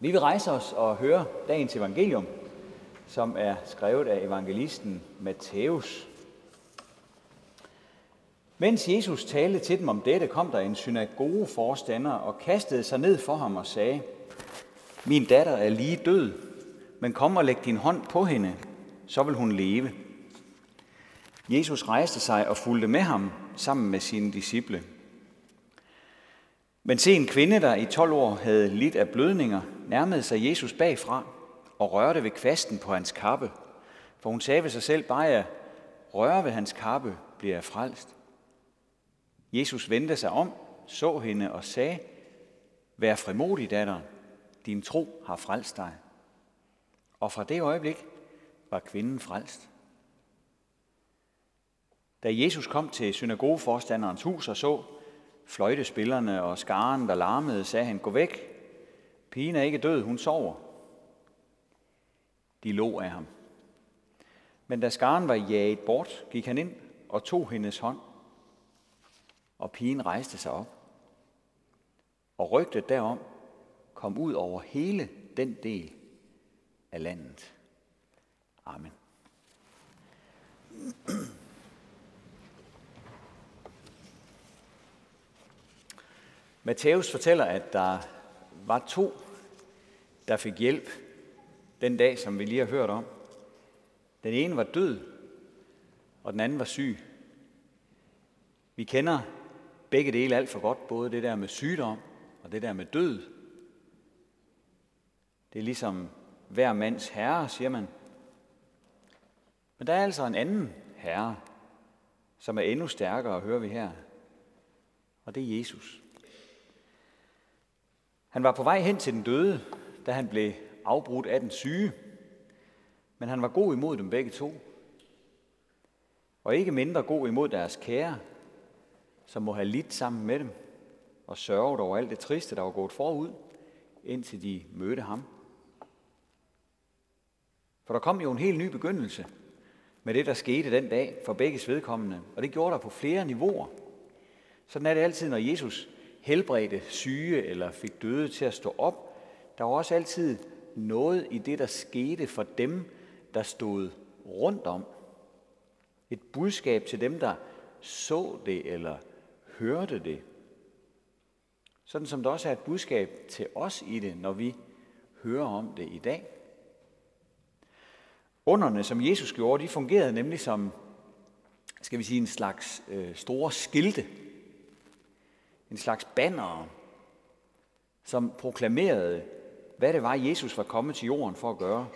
Vi vil rejse os og høre dagens evangelium, som er skrevet af evangelisten Matthæus. Mens Jesus talte til dem om dette, kom der en synagogeforstander og kastede sig ned for ham og sagde, Min datter er lige død, men kom og læg din hånd på hende, så vil hun leve. Jesus rejste sig og fulgte med ham sammen med sine disciple. Men se en kvinde, der i 12 år havde lidt af blødninger, nærmede sig Jesus bagfra og rørte ved kvasten på hans kappe. For hun sagde ved sig selv, bare jeg rører ved hans kappe, bliver jeg frelst. Jesus vendte sig om, så hende og sagde, Vær frimodig, datter, din tro har frelst dig. Og fra det øjeblik var kvinden frelst. Da Jesus kom til synagogeforstanderens hus og så fløjtespillerne og skaren, der larmede, sagde han, gå væk. Pigen er ikke død, hun sover. De lå af ham. Men da skaren var jaget bort, gik han ind og tog hendes hånd. Og pigen rejste sig op. Og rygtet derom kom ud over hele den del af landet. Amen. Matthæus fortæller, at der var to, der fik hjælp den dag, som vi lige har hørt om. Den ene var død, og den anden var syg. Vi kender begge dele alt for godt, både det der med sygdom og det der med død. Det er ligesom hver mands herre, siger man. Men der er altså en anden herre, som er endnu stærkere, hører vi her. Og det er Jesus. Han var på vej hen til den døde, da han blev afbrudt af den syge. Men han var god imod dem begge to. Og ikke mindre god imod deres kære, som må have lidt sammen med dem og sørget over alt det triste, der var gået forud, indtil de mødte ham. For der kom jo en helt ny begyndelse med det, der skete den dag for begges vedkommende. Og det gjorde der på flere niveauer. Sådan er det altid, når Jesus helbredte syge eller fik døde til at stå op. Der var også altid noget i det, der skete for dem, der stod rundt om. Et budskab til dem, der så det eller hørte det. Sådan som der også er et budskab til os i det, når vi hører om det i dag. Underne, som Jesus gjorde, de fungerede nemlig som, skal vi sige, en slags øh, store skilte. En slags banner, som proklamerede, hvad det var, Jesus var kommet til jorden for at gøre.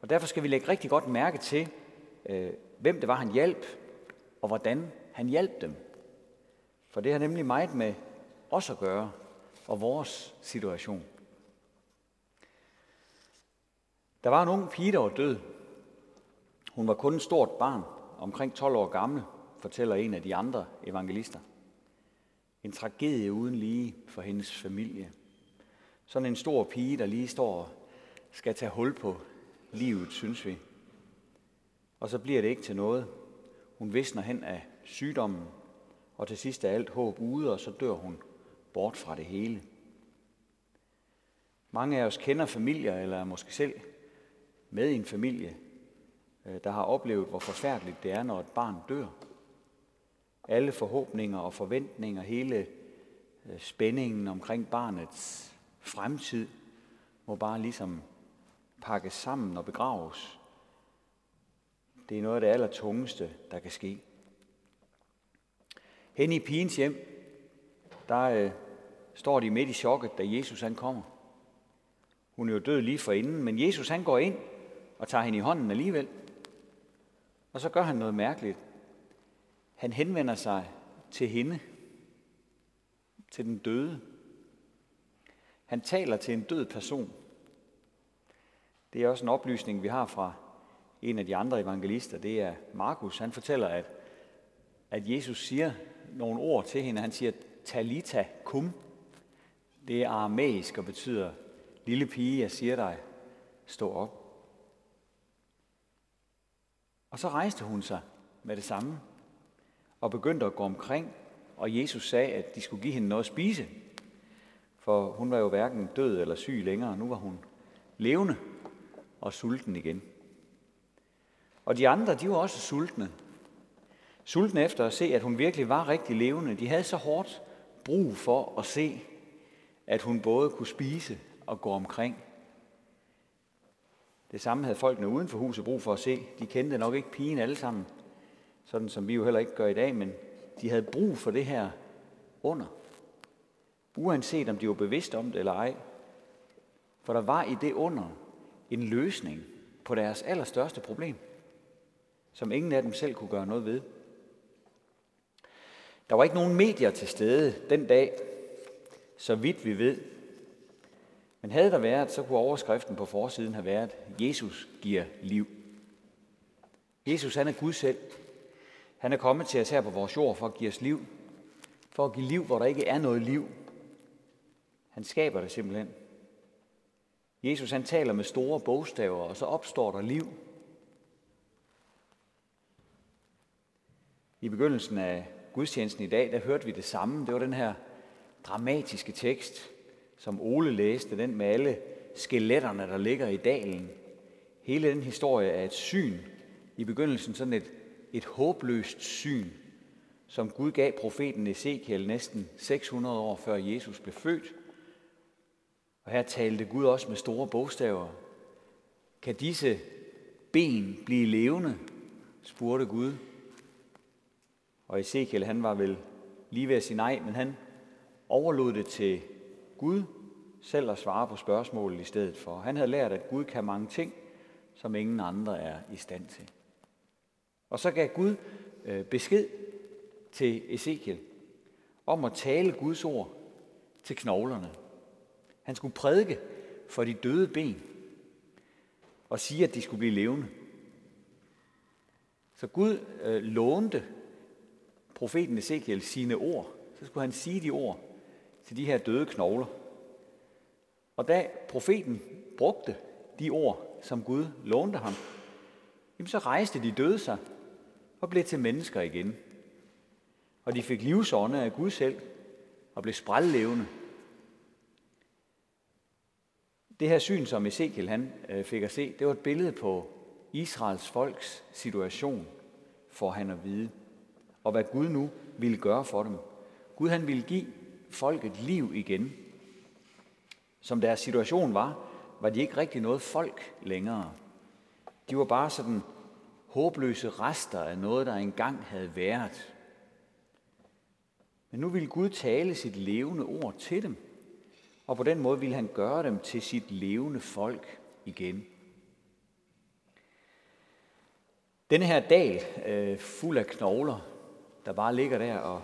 Og derfor skal vi lægge rigtig godt mærke til, øh, hvem det var, han hjalp, og hvordan han hjalp dem. For det har nemlig meget med os at gøre, og vores situation. Der var en ung pige, der var død. Hun var kun et stort barn, omkring 12 år gammel, fortæller en af de andre evangelister. En tragedie uden lige for hendes familie. Sådan en stor pige, der lige står og skal tage hul på livet, synes vi. Og så bliver det ikke til noget. Hun visner hen af sygdommen, og til sidst er alt håb ude, og så dør hun bort fra det hele. Mange af os kender familier, eller er måske selv med i en familie, øh, der har oplevet, hvor forfærdeligt det er, når et barn dør. Alle forhåbninger og forventninger, hele øh, spændingen omkring barnets fremtid, må bare ligesom pakkes sammen og begraves. Det er noget af det allertungeste, der kan ske. Hen i pigens hjem, der øh, står de midt i chokket, da Jesus han kommer. Hun er jo død lige for inden, men Jesus han går ind og tager hende i hånden alligevel. Og så gør han noget mærkeligt. Han henvender sig til hende, til den døde. Han taler til en død person. Det er også en oplysning, vi har fra en af de andre evangelister. Det er Markus. Han fortæller, at, at Jesus siger nogle ord til hende. Han siger, talita kum. Det er aramæisk og betyder, lille pige, jeg siger dig, stå op. Og så rejste hun sig med det samme og begyndte at gå omkring, og Jesus sagde, at de skulle give hende noget at spise. For hun var jo hverken død eller syg længere. Nu var hun levende og sulten igen. Og de andre, de var også sultne. Sultne efter at se, at hun virkelig var rigtig levende. De havde så hårdt brug for at se, at hun både kunne spise og gå omkring. Det samme havde folkene uden for huset brug for at se. De kendte nok ikke pigen alle sammen, sådan som vi jo heller ikke gør i dag, men de havde brug for det her under. Uanset om de var bevidste om det eller ej. For der var i det under en løsning på deres allerstørste problem, som ingen af dem selv kunne gøre noget ved. Der var ikke nogen medier til stede den dag, så vidt vi ved. Men havde der været, så kunne overskriften på forsiden have været, Jesus giver liv. Jesus han er Gud selv. Han er kommet til os her på vores jord for at give os liv. For at give liv, hvor der ikke er noget liv. Han skaber det simpelthen. Jesus han taler med store bogstaver, og så opstår der liv. I begyndelsen af gudstjenesten i dag, der hørte vi det samme. Det var den her dramatiske tekst, som Ole læste, den med alle skeletterne, der ligger i dalen. Hele den historie er et syn. I begyndelsen sådan et, et håbløst syn, som Gud gav profeten Ezekiel næsten 600 år før Jesus blev født. Og her talte Gud også med store bogstaver. Kan disse ben blive levende? spurgte Gud. Og Ezekiel, han var vel lige ved at sige nej, men han overlod det til Gud selv at svare på spørgsmålet i stedet for. Han havde lært, at Gud kan mange ting, som ingen andre er i stand til. Og så gav Gud øh, besked til Ezekiel om at tale Guds ord til knoglerne. Han skulle prædike for de døde ben og sige, at de skulle blive levende. Så Gud øh, lånte profeten Ezekiel sine ord. Så skulle han sige de ord til de her døde knogler. Og da profeten brugte de ord, som Gud lånte ham, jamen så rejste de døde sig og blev til mennesker igen. Og de fik livsånde af Gud selv og blev sprællevende. Det her syn, som Ezekiel han øh, fik at se, det var et billede på Israels folks situation, for han at vide, og hvad Gud nu ville gøre for dem. Gud han ville give folket liv igen. Som deres situation var, var de ikke rigtig noget folk længere. De var bare sådan håbløse rester af noget, der engang havde været. Men nu ville Gud tale sit levende ord til dem, og på den måde ville han gøre dem til sit levende folk igen. Denne her dal, øh, fuld af knogler, der bare ligger der og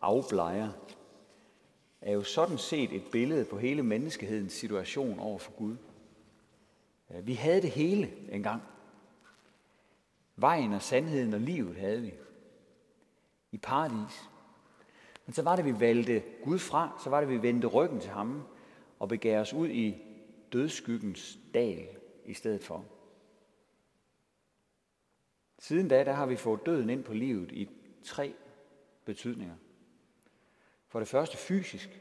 afblejer, er jo sådan set et billede på hele menneskehedens situation over for Gud. Øh, vi havde det hele engang. Vejen og sandheden og livet havde vi. I paradis. Men så var det, vi valgte Gud fra, så var det, vi vendte ryggen til ham og begav os ud i dødskyggens dal i stedet for. Siden da, der har vi fået døden ind på livet i tre betydninger. For det første fysisk,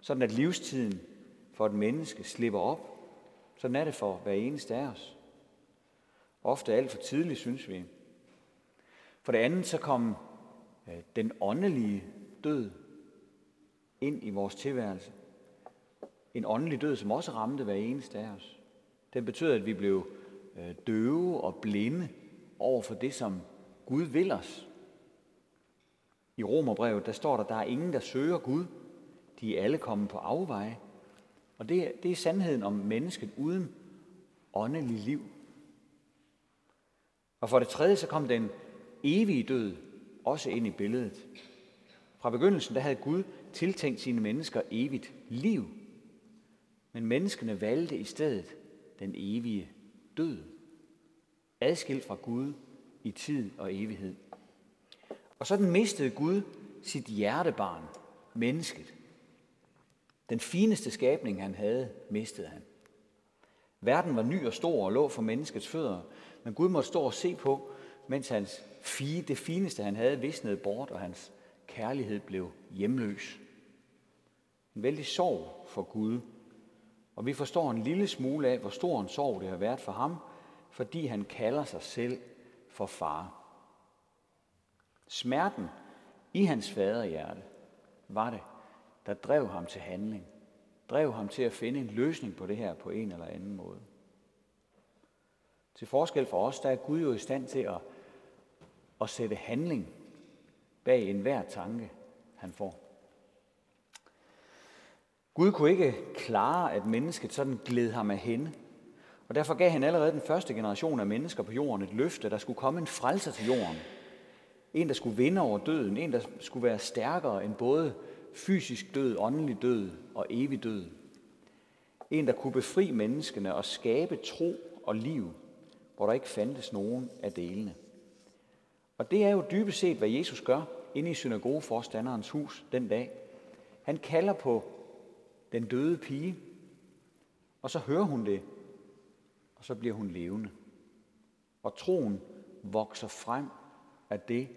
sådan at livstiden for et menneske slipper op. Sådan er det for hver eneste af os. Ofte alt for tidligt, synes vi. For det andet, så kom øh, den åndelige død ind i vores tilværelse. En åndelig død, som også ramte hver eneste af os. Den betød, at vi blev øh, døve og blinde over for det, som Gud vil os. I Romerbrevet, der står der, der er ingen, der søger Gud. De er alle kommet på afveje. Og det, det er sandheden om mennesket uden åndelig liv. Og for det tredje, så kom den evige død også ind i billedet. Fra begyndelsen, der havde Gud tiltænkt sine mennesker evigt liv. Men menneskene valgte i stedet den evige død. Adskilt fra Gud i tid og evighed. Og sådan mistede Gud sit hjertebarn, mennesket. Den fineste skabning, han havde, mistede han. Verden var ny og stor og lå for menneskets fødder, men Gud måtte stå og se på, mens hans fie, det fineste, han havde, visnede bort, og hans kærlighed blev hjemløs. En vældig sorg for Gud. Og vi forstår en lille smule af, hvor stor en sorg det har været for ham, fordi han kalder sig selv for far. Smerten i hans faderhjerte var det, der drev ham til handling. Drev ham til at finde en løsning på det her på en eller anden måde. Til forskel for os, der er Gud jo i stand til at, at sætte handling bag enhver tanke, han får. Gud kunne ikke klare, at mennesket sådan gled ham af hende. Og derfor gav han allerede den første generation af mennesker på jorden et løfte, der skulle komme en frelser til jorden. En, der skulle vinde over døden. En, der skulle være stærkere end både fysisk død, åndelig død og evig død. En, der kunne befri menneskene og skabe tro og liv, hvor der ikke fandtes nogen af delene. Og det er jo dybest set, hvad Jesus gør inde i synagogeforstanderens hus den dag. Han kalder på den døde pige, og så hører hun det, og så bliver hun levende. Og troen vokser frem af det,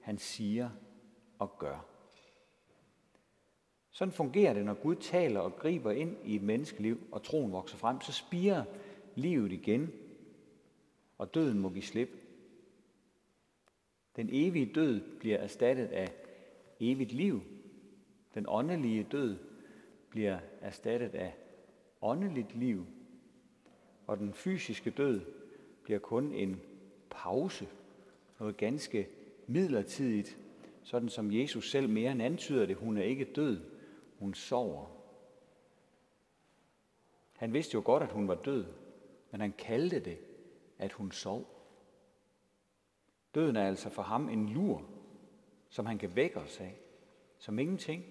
han siger og gør. Sådan fungerer det, når Gud taler og griber ind i et menneskeliv, og troen vokser frem, så spiger livet igen, og døden må give slip. Den evige død bliver erstattet af evigt liv. Den åndelige død bliver erstattet af åndeligt liv. Og den fysiske død bliver kun en pause, noget ganske midlertidigt, sådan som Jesus selv mere end antyder det. Hun er ikke død, hun sover. Han vidste jo godt, at hun var død, men han kaldte det, at hun sov. Døden er altså for ham en lur, som han kan vække os af, som ingenting.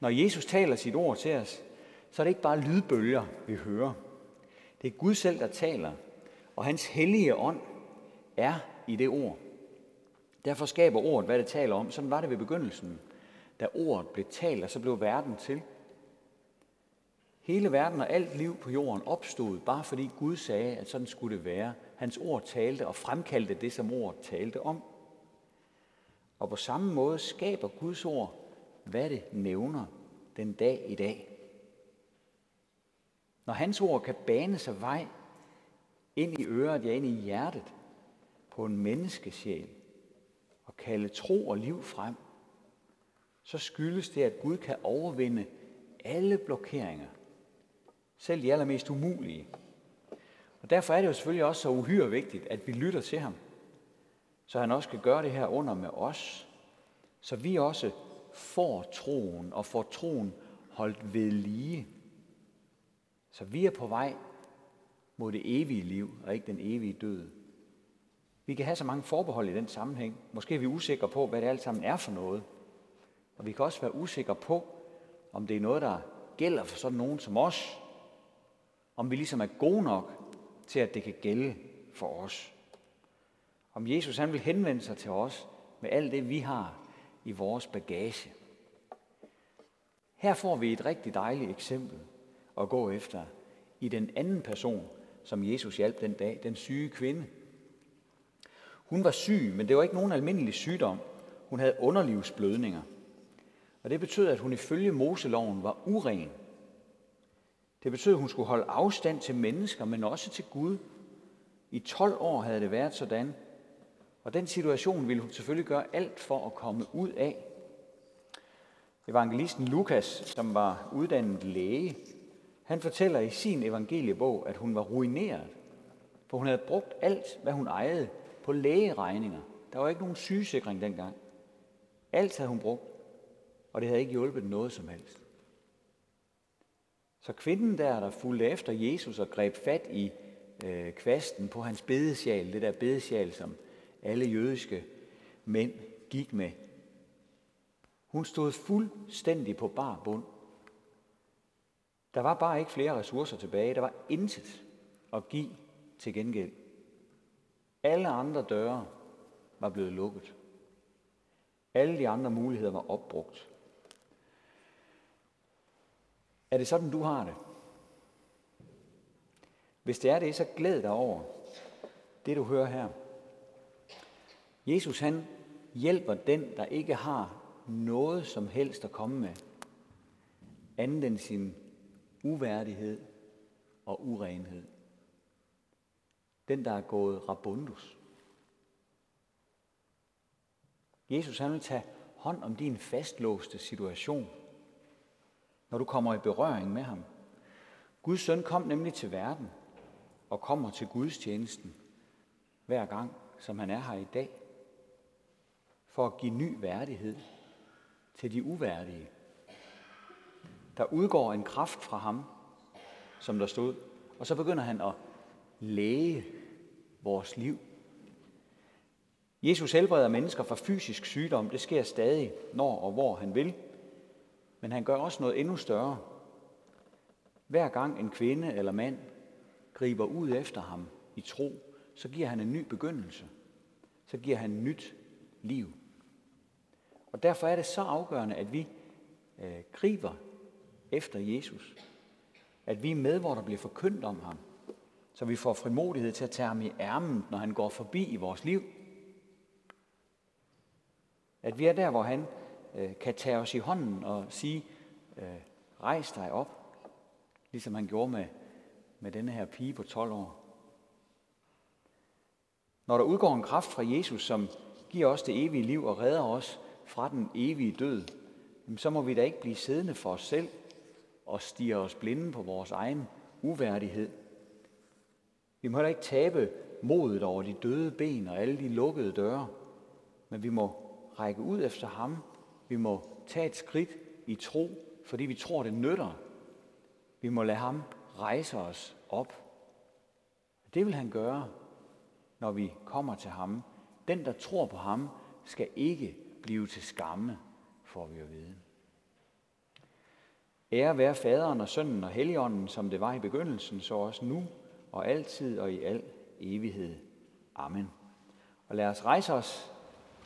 Når Jesus taler sit ord til os, så er det ikke bare lydbølger, vi hører. Det er Gud selv, der taler, og hans hellige ånd er i det ord. Derfor skaber ordet, hvad det taler om. Sådan var det ved begyndelsen, da ordet blev talt, og så blev verden til. Hele verden og alt liv på jorden opstod, bare fordi Gud sagde, at sådan skulle det være. Hans ord talte og fremkaldte det, som ordet talte om. Og på samme måde skaber Guds ord, hvad det nævner den dag i dag. Når hans ord kan bane sig vej ind i øret, ja ind i hjertet på en menneskesjæl og kalde tro og liv frem, så skyldes det, at Gud kan overvinde alle blokeringer, selv de allermest umulige. Og derfor er det jo selvfølgelig også så uhyre vigtigt, at vi lytter til ham, så han også kan gøre det her under med os, så vi også får troen og får troen holdt ved lige. Så vi er på vej mod det evige liv og ikke den evige død. Vi kan have så mange forbehold i den sammenhæng. Måske er vi usikre på, hvad det alt sammen er for noget. Og vi kan også være usikre på, om det er noget, der gælder for sådan nogen som os. Om vi ligesom er gode nok til, at det kan gælde for os. Om Jesus han vil henvende sig til os med alt det, vi har i vores bagage. Her får vi et rigtig dejligt eksempel at gå efter i den anden person, som Jesus hjalp den dag, den syge kvinde. Hun var syg, men det var ikke nogen almindelig sygdom. Hun havde underlivsblødninger. Og det betød, at hun ifølge Moseloven var uren. Det betød, at hun skulle holde afstand til mennesker, men også til Gud. I 12 år havde det været sådan. Og den situation ville hun selvfølgelig gøre alt for at komme ud af. Evangelisten Lukas, som var uddannet læge, han fortæller i sin evangeliebog, at hun var ruineret, for hun havde brugt alt, hvad hun ejede, på lægeregninger. Der var ikke nogen sygesikring dengang. Alt havde hun brugt, og det havde ikke hjulpet noget som helst. Så kvinden der, der fulgte efter Jesus og greb fat i øh, kvasten på hans bedesjal, det der bedesjal, som alle jødiske mænd gik med, hun stod fuldstændig på bar bund. Der var bare ikke flere ressourcer tilbage. Der var intet at give til gengæld. Alle andre døre var blevet lukket. Alle de andre muligheder var opbrugt. Er det sådan, du har det? Hvis det er det, så glæd dig over det, du hører her. Jesus han hjælper den, der ikke har noget som helst at komme med, andet end sin uværdighed og urenhed. Den, der er gået rabundus. Jesus han vil tage hånd om din fastlåste situation, når du kommer i berøring med ham. Guds søn kom nemlig til verden og kommer til Guds tjenesten hver gang, som han er her i dag, for at give ny værdighed til de uværdige. Der udgår en kraft fra ham, som der stod, og så begynder han at læge vores liv. Jesus helbreder mennesker fra fysisk sygdom. Det sker stadig, når og hvor han vil. Men han gør også noget endnu større. Hver gang en kvinde eller mand griber ud efter ham i tro, så giver han en ny begyndelse. Så giver han nyt liv. Og derfor er det så afgørende, at vi øh, griber efter Jesus. At vi er med, hvor der bliver forkyndt om ham. Så vi får frimodighed til at tage ham i ærmen, når han går forbi i vores liv. At vi er der, hvor han Øh, kan tage os i hånden og sige, øh, rejs dig op, ligesom han gjorde med, med denne her pige på 12 år. Når der udgår en kraft fra Jesus, som giver os det evige liv og redder os fra den evige død, så må vi da ikke blive siddende for os selv og stige os blinde på vores egen uværdighed. Vi må heller ikke tabe modet over de døde ben og alle de lukkede døre, men vi må række ud efter ham. Vi må tage et skridt i tro, fordi vi tror, det nytter. Vi må lade ham rejse os op. Det vil han gøre, når vi kommer til ham. Den, der tror på ham, skal ikke blive til skamme, får vi at vide. Ære være faderen og sønnen og helligånden, som det var i begyndelsen, så også nu og altid og i al evighed. Amen. Og lad os rejse os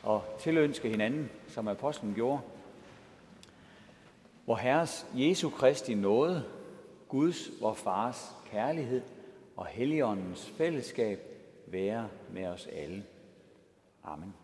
og tilønske hinanden, som apostlen gjorde. Hvor Herres Jesu Kristi nåde, Guds, vor Fars kærlighed og Helligåndens fællesskab være med os alle. Amen.